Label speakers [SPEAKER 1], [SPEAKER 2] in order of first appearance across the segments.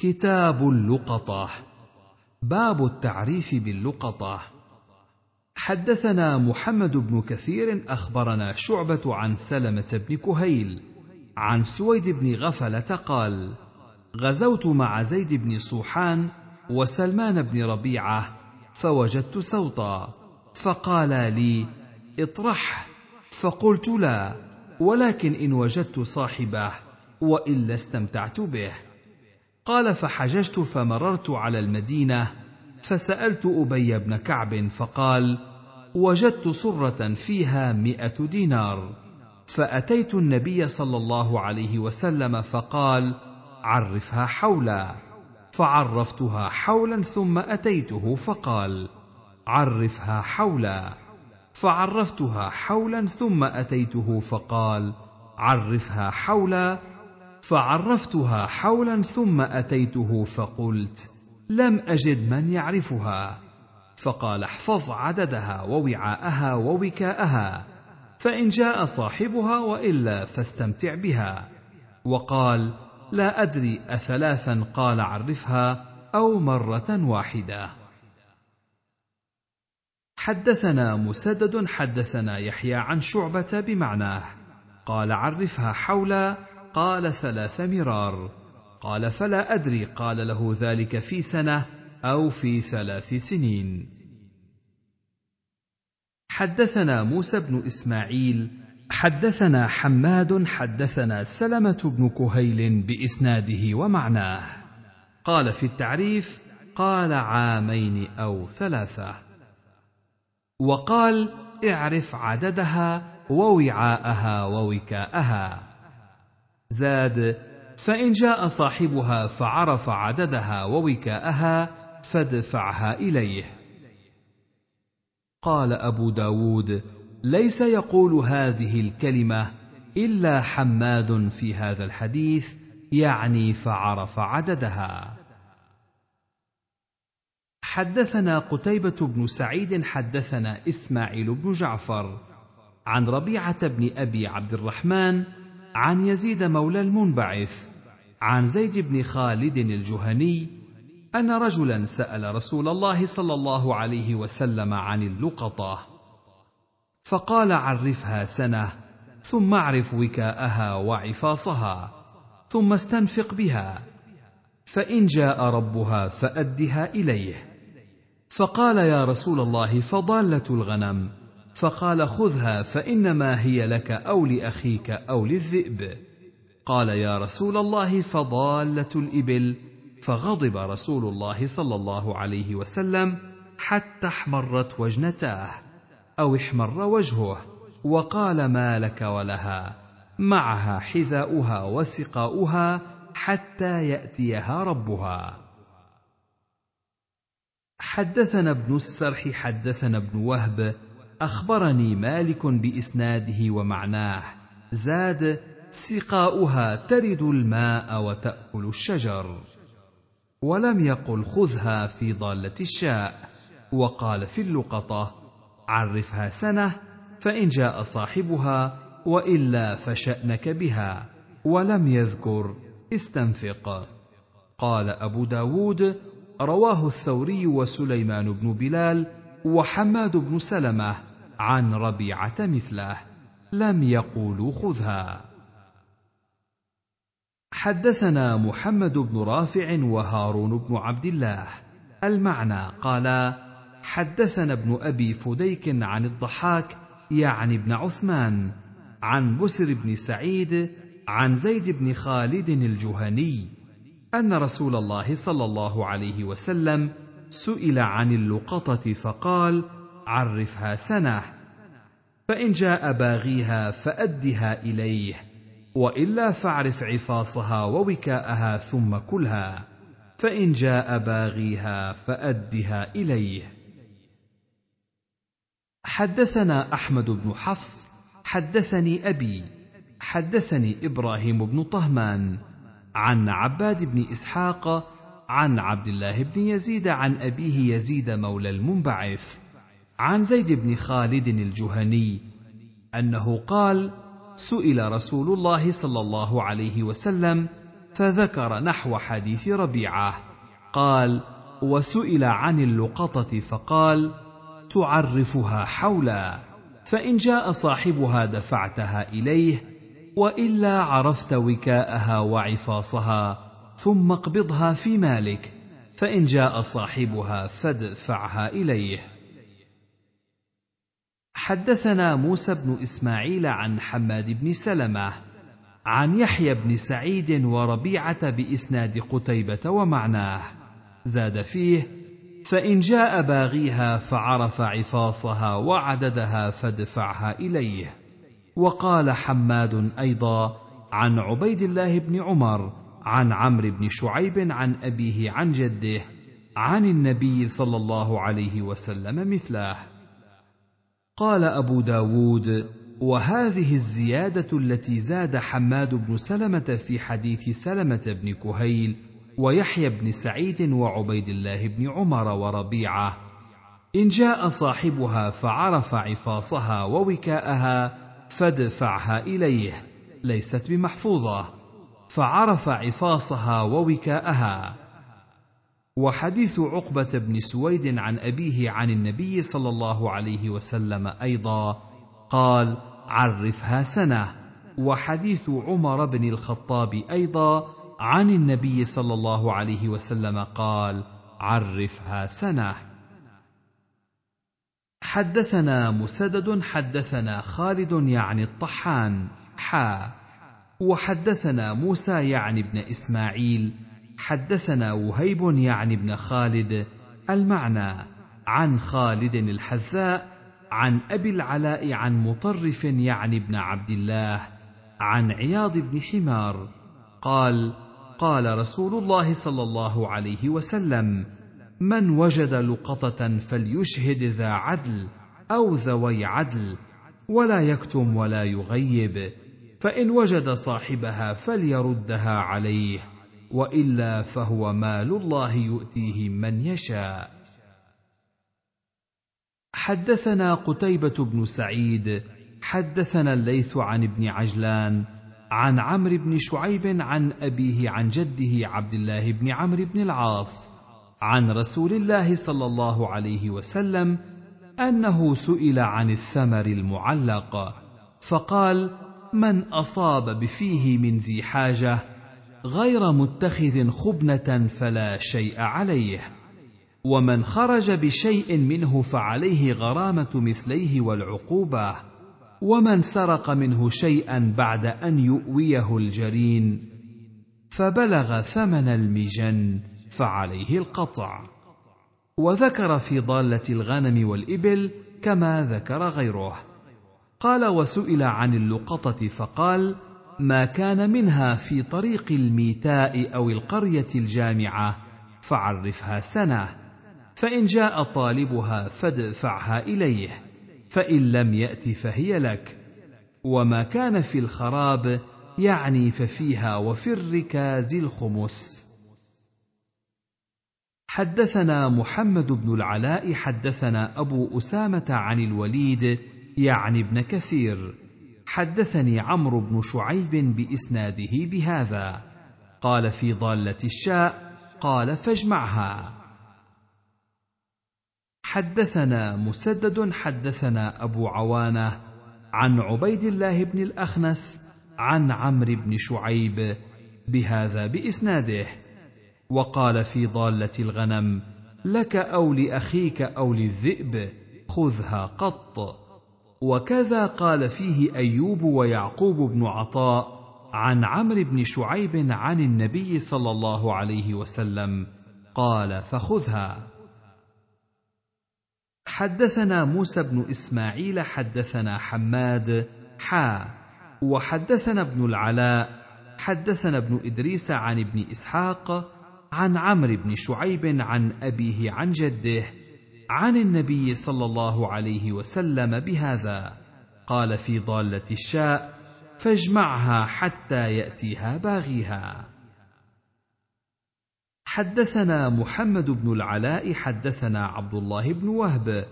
[SPEAKER 1] كتاب اللقطة. باب التعريف باللقطة. حدثنا محمد بن كثير أخبرنا شعبة عن سلمة بن كهيل عن سويد بن غفلة قال غزوت مع زيد بن صوحان وسلمان بن ربيعة فوجدت سوطا فقال لي اطرح. فقلت لا ولكن إن وجدت صاحبه وإلا استمتعت به. قال فحججت فمررت على المدينة فسألت أبي بن كعب فقال وجدت صرة فيها مائه دينار فأتيت النبي صلى الله عليه وسلم فقال عرفها حولا فعرفتها حولا ثم أتيته فقال عرفها حولا فعرفتها حولا ثم أتيته فقال عرفها حولا فعرفتها حولا ثم أتيته فقلت لم أجد من يعرفها. فقال احفظ عددها ووعاءها ووكاءها فإن جاء صاحبها وإلا فاستمتع بها. وقال لا أدري اثلاثا قال عرفها أو مرة واحدة. حدثنا مسدد حدثنا يحيى عن شعبة بمعناه قال عرفها حولا قال ثلاث مرار. قال فلا أدري قال له ذلك في سنة أو في ثلاث سنين. حدثنا موسى بن إسماعيل حدثنا حماد حدثنا سلمة بن كهيل بإسناده ومعناه. قال في التعريف قال عامين أو ثلاثة. وقال اعرف عددها ووعاءها ووكاءها. زاد فإن جاء صاحبها فعرف عددها ووكاءها فادفعها إليه. قال أبو داود ليس يقول هذه الكلمة إلا حماد في هذا الحديث يعني فعرف عددها. حدثنا قتيبة بن سعيد حدثنا إسماعيل بن جعفر عن ربيعة بن أبي عبد الرحمن عن يزيد مولى المنبعث عن زيد بن خالد الجهني أن رجلا سأل رسول الله صلى الله عليه وسلم عن اللقطة. فقال عرفها سنة ثم اعرف وكاءها وعفاصها ثم استنفق بها فإن جاء ربها فأدها إليه. فقال يا رسول الله فضالة الغنم فقال خذها فإنما هي لك أو لأخيك أو للذئب. قال يا رسول الله فضالة الإبل. فغضب رسول الله صلى الله عليه وسلم حتى احمرت وجنتاه أو احمر وجهه وقال ما لك ولها. معها حذاؤها وسقاؤها حتى يأتيها ربها. حدثنا ابن السرح حدثنا ابن وهب أخبرني مالك بإسناده ومعناه. زاد سقاؤها ترد الماء وتأكل الشجر. ولم يقل خذها في ضالة الشاء. وقال في اللقطة عرفها سنة فإن جاء صاحبها وإلا فشأنك بها. ولم يذكر استنفق. قال أبو داود رواه الثوري وسليمان بن بلال وحماد بن سلمة عن ربيعة مثله. لم يقولوا خذها. حدثنا محمد بن رافع وهارون بن عبد الله. المعنى قال حدثنا ابن أبي فديك عن الضحاك يعني ابن عثمان عن بسر بن سعيد عن زيد بن خالد الجهني أن رسول الله صلى الله عليه وسلم سئل عن اللقطة فقال عرفها سنة. فإن جاء باغيها فأدها إليه وإلا فاعرف عفاصها ووكاءها ثم كلها. فإن جاء باغيها فأدها إليه. حدثنا أحمد بن حفص حدثني أبي حدثني إبراهيم بن طهمان عن عباد بن إسحاق عن عبد الله بن يزيد عن أبيه يزيد مولى المنبعث عن زيد بن خالد الجهني أنه قال سئل رسول الله صلى الله عليه وسلم فذكر نحو حديث ربيعة قال وسئل عن اللقطة فقال تعرفها حولا فإن جاء صاحبها دفعتها إليه وإلا عرفت وكاءها وعفاصها. ثم اقبضها في مالك فإن جاء صاحبها فادفعها إليه. حدثنا موسى بن إسماعيل عن حماد بن سلمة عن يحيى بن سعيد وربيعة بإسناد قتيبة ومعناه. زاد فيه فإن جاء باغيها فعرف عفاصها وعددها فادفعها إليه. وقال حماد أيضا عن عبيد الله بن عمر عن عمرو بن شعيب عن أبيه عن جده عن النبي صلى الله عليه وسلم مثله. قال أبو داود وهذه الزيادة التي زاد حماد بن سلمة في حديث سلمة بن كهيل ويحيى بن سعيد وعبيد الله بن عمر وربيعة. إن جاء صاحبها فعرف عفاصها ووكاءها فادفعها إليه ليست بمحفوظة. فعرف عفاصها ووكاءها. وحديث عقبة بن سويد عن أبيه عن النبي صلى الله عليه وسلم أيضا قال عرفها سنة. وحديث عمر بن الخطاب أيضا عن النبي صلى الله عليه وسلم قال عرفها سنة. حدثنا مسدد حدثنا خالد يعني الطحان حا. وحدثنا موسى يعني ابن إسماعيل حدثنا وهيب يعني ابن خالد. المعنى عن خالد الحذاء عن أبي العلاء عن مطرف يعني ابن عبد الله عن عياض بن حمار. قال قال رسول الله صلى الله عليه وسلم من وجد لقطة فليشهد ذا عدل أو ذوي عدل ولا يكتم ولا يغيب. فإن وجد صاحبها فليردها عليه وإلا فهو مال الله يؤتيه من يشاء. حدثنا قتيبة بن سعيد حدثنا الليث عن ابن عجلان عن عمرو بن شعيب عن أبيه عن جده عبد الله بن عمرو بن العاص عن رسول الله صلى الله عليه وسلم أنه سئل عن الثمر المعلق فقال من أصاب بفيه من ذي حاجة غير متخذ خبنة فلا شيء عليه. ومن خرج بشيء منه فعليه غرامة مثليه والعقوبة. ومن سرق منه شيئا بعد أن يؤويه الجرين. فبلغ ثمن المجن فعليه القطع. وذكر في ضالة الغنم والإبل كما ذكر غيره. قال وسئل عن اللقطة فقال ما كان منها في طريق الميتاء أو القرية الجامعة فعرفها سنة فإن جاء طالبها فادفعها إليه فإن لم يأت فهي لك وما كان في الخراب يعني ففيها وفي الركاز الخمس. حدثنا محمد بن العلاء حدثنا أبو أسامة عن الوليد يعني ابن كثير. حدثني عمرو بن شعيب بإسناده بهذا. قال في ضالة الشاء قال فاجمعها. حدثنا مسدد حدثنا أبو عوانة عن عبيد الله بن الأخنس عن عمرو بن شعيب بهذا بإسناده. وقال في ضالة الغنم لك أو لأخيك أو للذئب خذها قط. وكذا قال فيه أيوب ويعقوب بن عطاء عن عمرو بن شعيب عن النبي صلى الله عليه وسلم قال فخذها. حدثنا موسى بن إسماعيل حدثنا حماد حا وحدثنا ابن العلاء حدثنا ابن إدريس عن ابن إسحاق عن عمرو بن شعيب عن أبيه عن جده عن النبي صلى الله عليه وسلم بهذا. قال في ضالة الشاء فاجمعها حتى يأتيها باغيها. حدثنا محمد بن العلاء حدثنا عبد الله بن وهب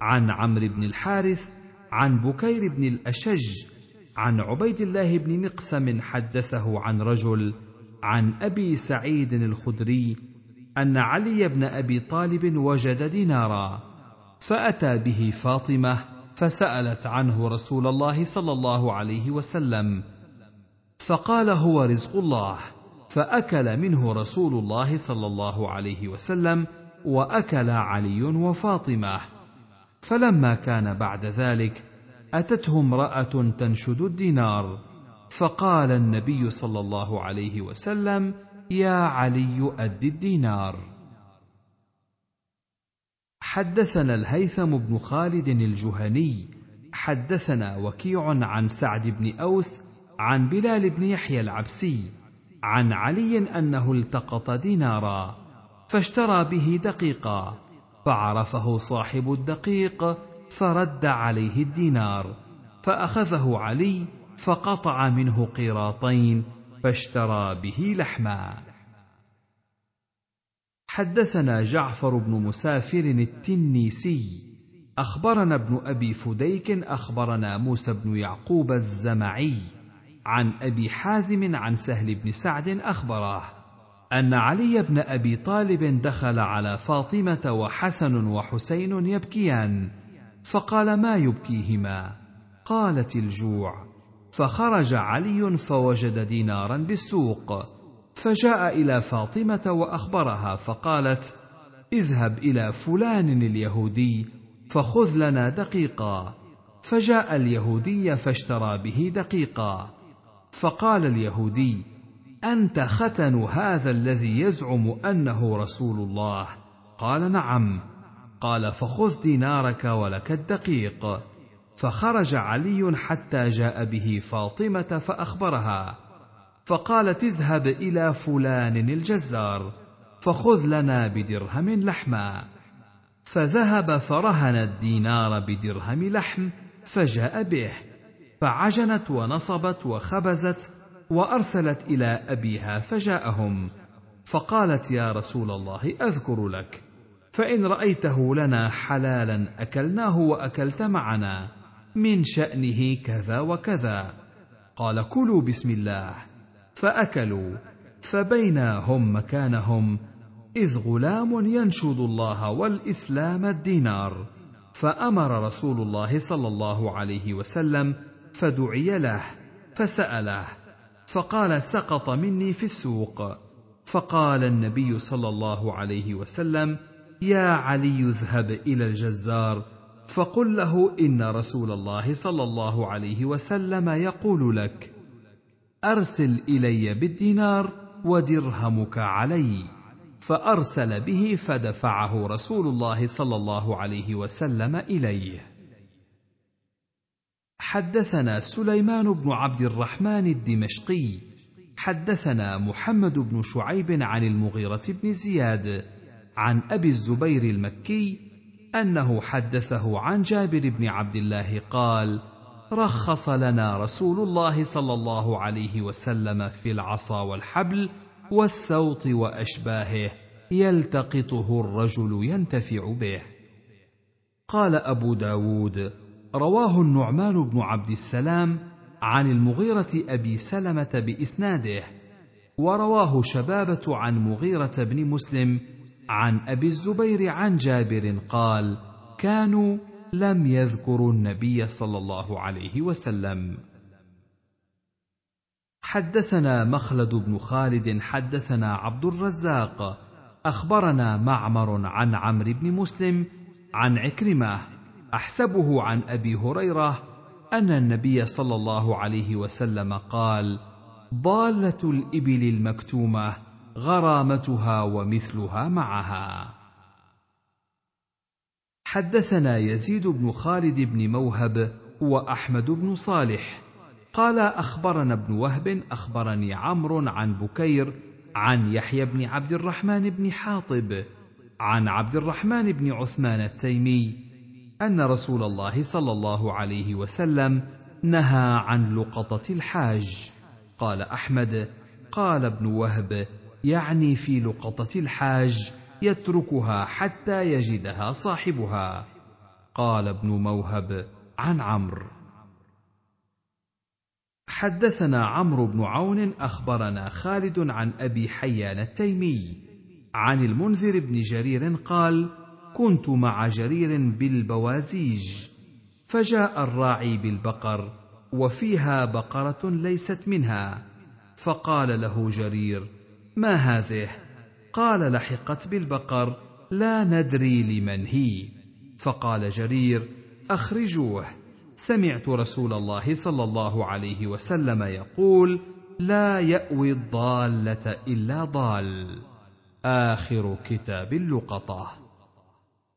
[SPEAKER 1] عن عمرو بن الحارث عن بكير بن الأشج عن عبيد الله بن مقسم حدثه عن رجل عن أبي سعيد الخدري أن علي بن أبي طالب وجد دينارا فأتى به فاطمة فسألت عنه رسول الله صلى الله عليه وسلم. فقال هو رزق الله فأكل منه رسول الله صلى الله عليه وسلم وأكل علي وفاطمة. فلما كان بعد ذلك أتته امرأة تنشد الدينار فقال النبي صلى الله عليه وسلم يا علي اد الدينار. حدثنا الهيثم بن خالد الجهني حدثنا وكيع عن سعد بن أوس عن بلال بن يحيى العبسي عن علي أنه التقط دينارا فاشترى به دقيقا فعرفه صاحب الدقيق فرد عليه الدينار فأخذه علي فقطع منه قيراطين فاشترى به لحما. حدثنا جعفر بن مسافر التنيسي. أخبرنا ابن أبي فديك أخبرنا موسى بن يعقوب الزمعي عن أبي حازم عن سهل بن سعد اخبره أن علي بن أبي طالب دخل على فاطمة وحسن وحسين يبكيان فقال ما يبكيهما؟ قالت الجوع فخرج علي فوجد دينارا بالسوق فجاء إلى فاطمة وأخبرها فقالت اذهب إلى فلان اليهودي فخذ لنا دقيقا. فجاء اليهودي فاشترى به دقيقا. فقال اليهودي أنت ختن هذا الذي يزعم أنه رسول الله. قال نعم. قال فخذ دينارك ولك الدقيق. فخرج علي حتى جاء به فاطمة فأخبرها فقالت اذهب إلى فلان الجزار فخذ لنا بدرهم لحما. فذهب فرهن الدينار بدرهم لحم فجاء به فعجنت ونصبت وخبزت وأرسلت إلى أبيها فجاءهم فقالت يا رسول الله أذكر لك فإن رأيته لنا حلالا أكلناه وأكلت معنا. من شأنه كذا وكذا. قال كلوا بسم الله. فأكلوا. فبينا هم مكانهم إذ غلام ينشد الله والإسلام الدينار. فأمر رسول الله صلى الله عليه وسلم فدعي له فسأله. فقال سقط مني في السوق. فقال النبي صلى الله عليه وسلم يا علي اذهب إلى الجزار فقل له إن رسول الله صلى الله عليه وسلم يقول لك أرسل إلي بالدينار ودرهمك علي. فأرسل به فدفعه رسول الله صلى الله عليه وسلم إليه. حدثنا سليمان بن عبد الرحمن الدمشقي حدثنا محمد بن شعيب عن المغيرة بن زياد عن أبي الزبير المكي أنه حدثه عن جابر بن عبد الله قال رخص لنا رسول الله صلى الله عليه وسلم في العصا والحبل والسوط وأشباهه يلتقطه الرجل ينتفع به. قال أبو داود رواه النعمان بن عبد السلام عن المغيرة أبي سلمة بإسناده ورواه شبابة عن مغيرة بن مسلم عن أبي الزبير عن جابر قال كانوا لم يذكروا النبي صلى الله عليه وسلم. حدثنا مخلد بن خالد حدثنا عبد الرزاق أخبرنا معمر عن عمرو بن مسلم عن عكرمة أحسبه عن أبي هريرة أن النبي صلى الله عليه وسلم قال ضالة الإبل المكتومة غرامتها ومثلها معها. حدثنا يزيد بن خالد بن موهب وأحمد بن صالح. قال أخبرنا ابن وهب أخبرني عمرو عن بكير عن يحيى بن عبد الرحمن بن حاطب عن عبد الرحمن بن عثمان التيمي أن رسول الله صلى الله عليه وسلم نهى عن لقطة الحاج. قال أحمد قال ابن وهب يعني في لقطة الحاج يتركها حتى يجدها صاحبها. قال ابن موهب عن عمرو. حدثنا عمرو بن عون أخبرنا خالد عن أبي حيان التيمي عن المنذر بن جرير قال كنت مع جرير بالبوازيج فجاء الراعي بالبقر وفيها بقرة ليست منها فقال له جرير ما هذه؟ قال لحقت بالبقر لا ندري لمن هي. فقال جرير أخرجوه. سمعت رسول الله صلى الله عليه وسلم يقول لا يأوي الضالة إلا ضال. آخر كتاب اللقطة.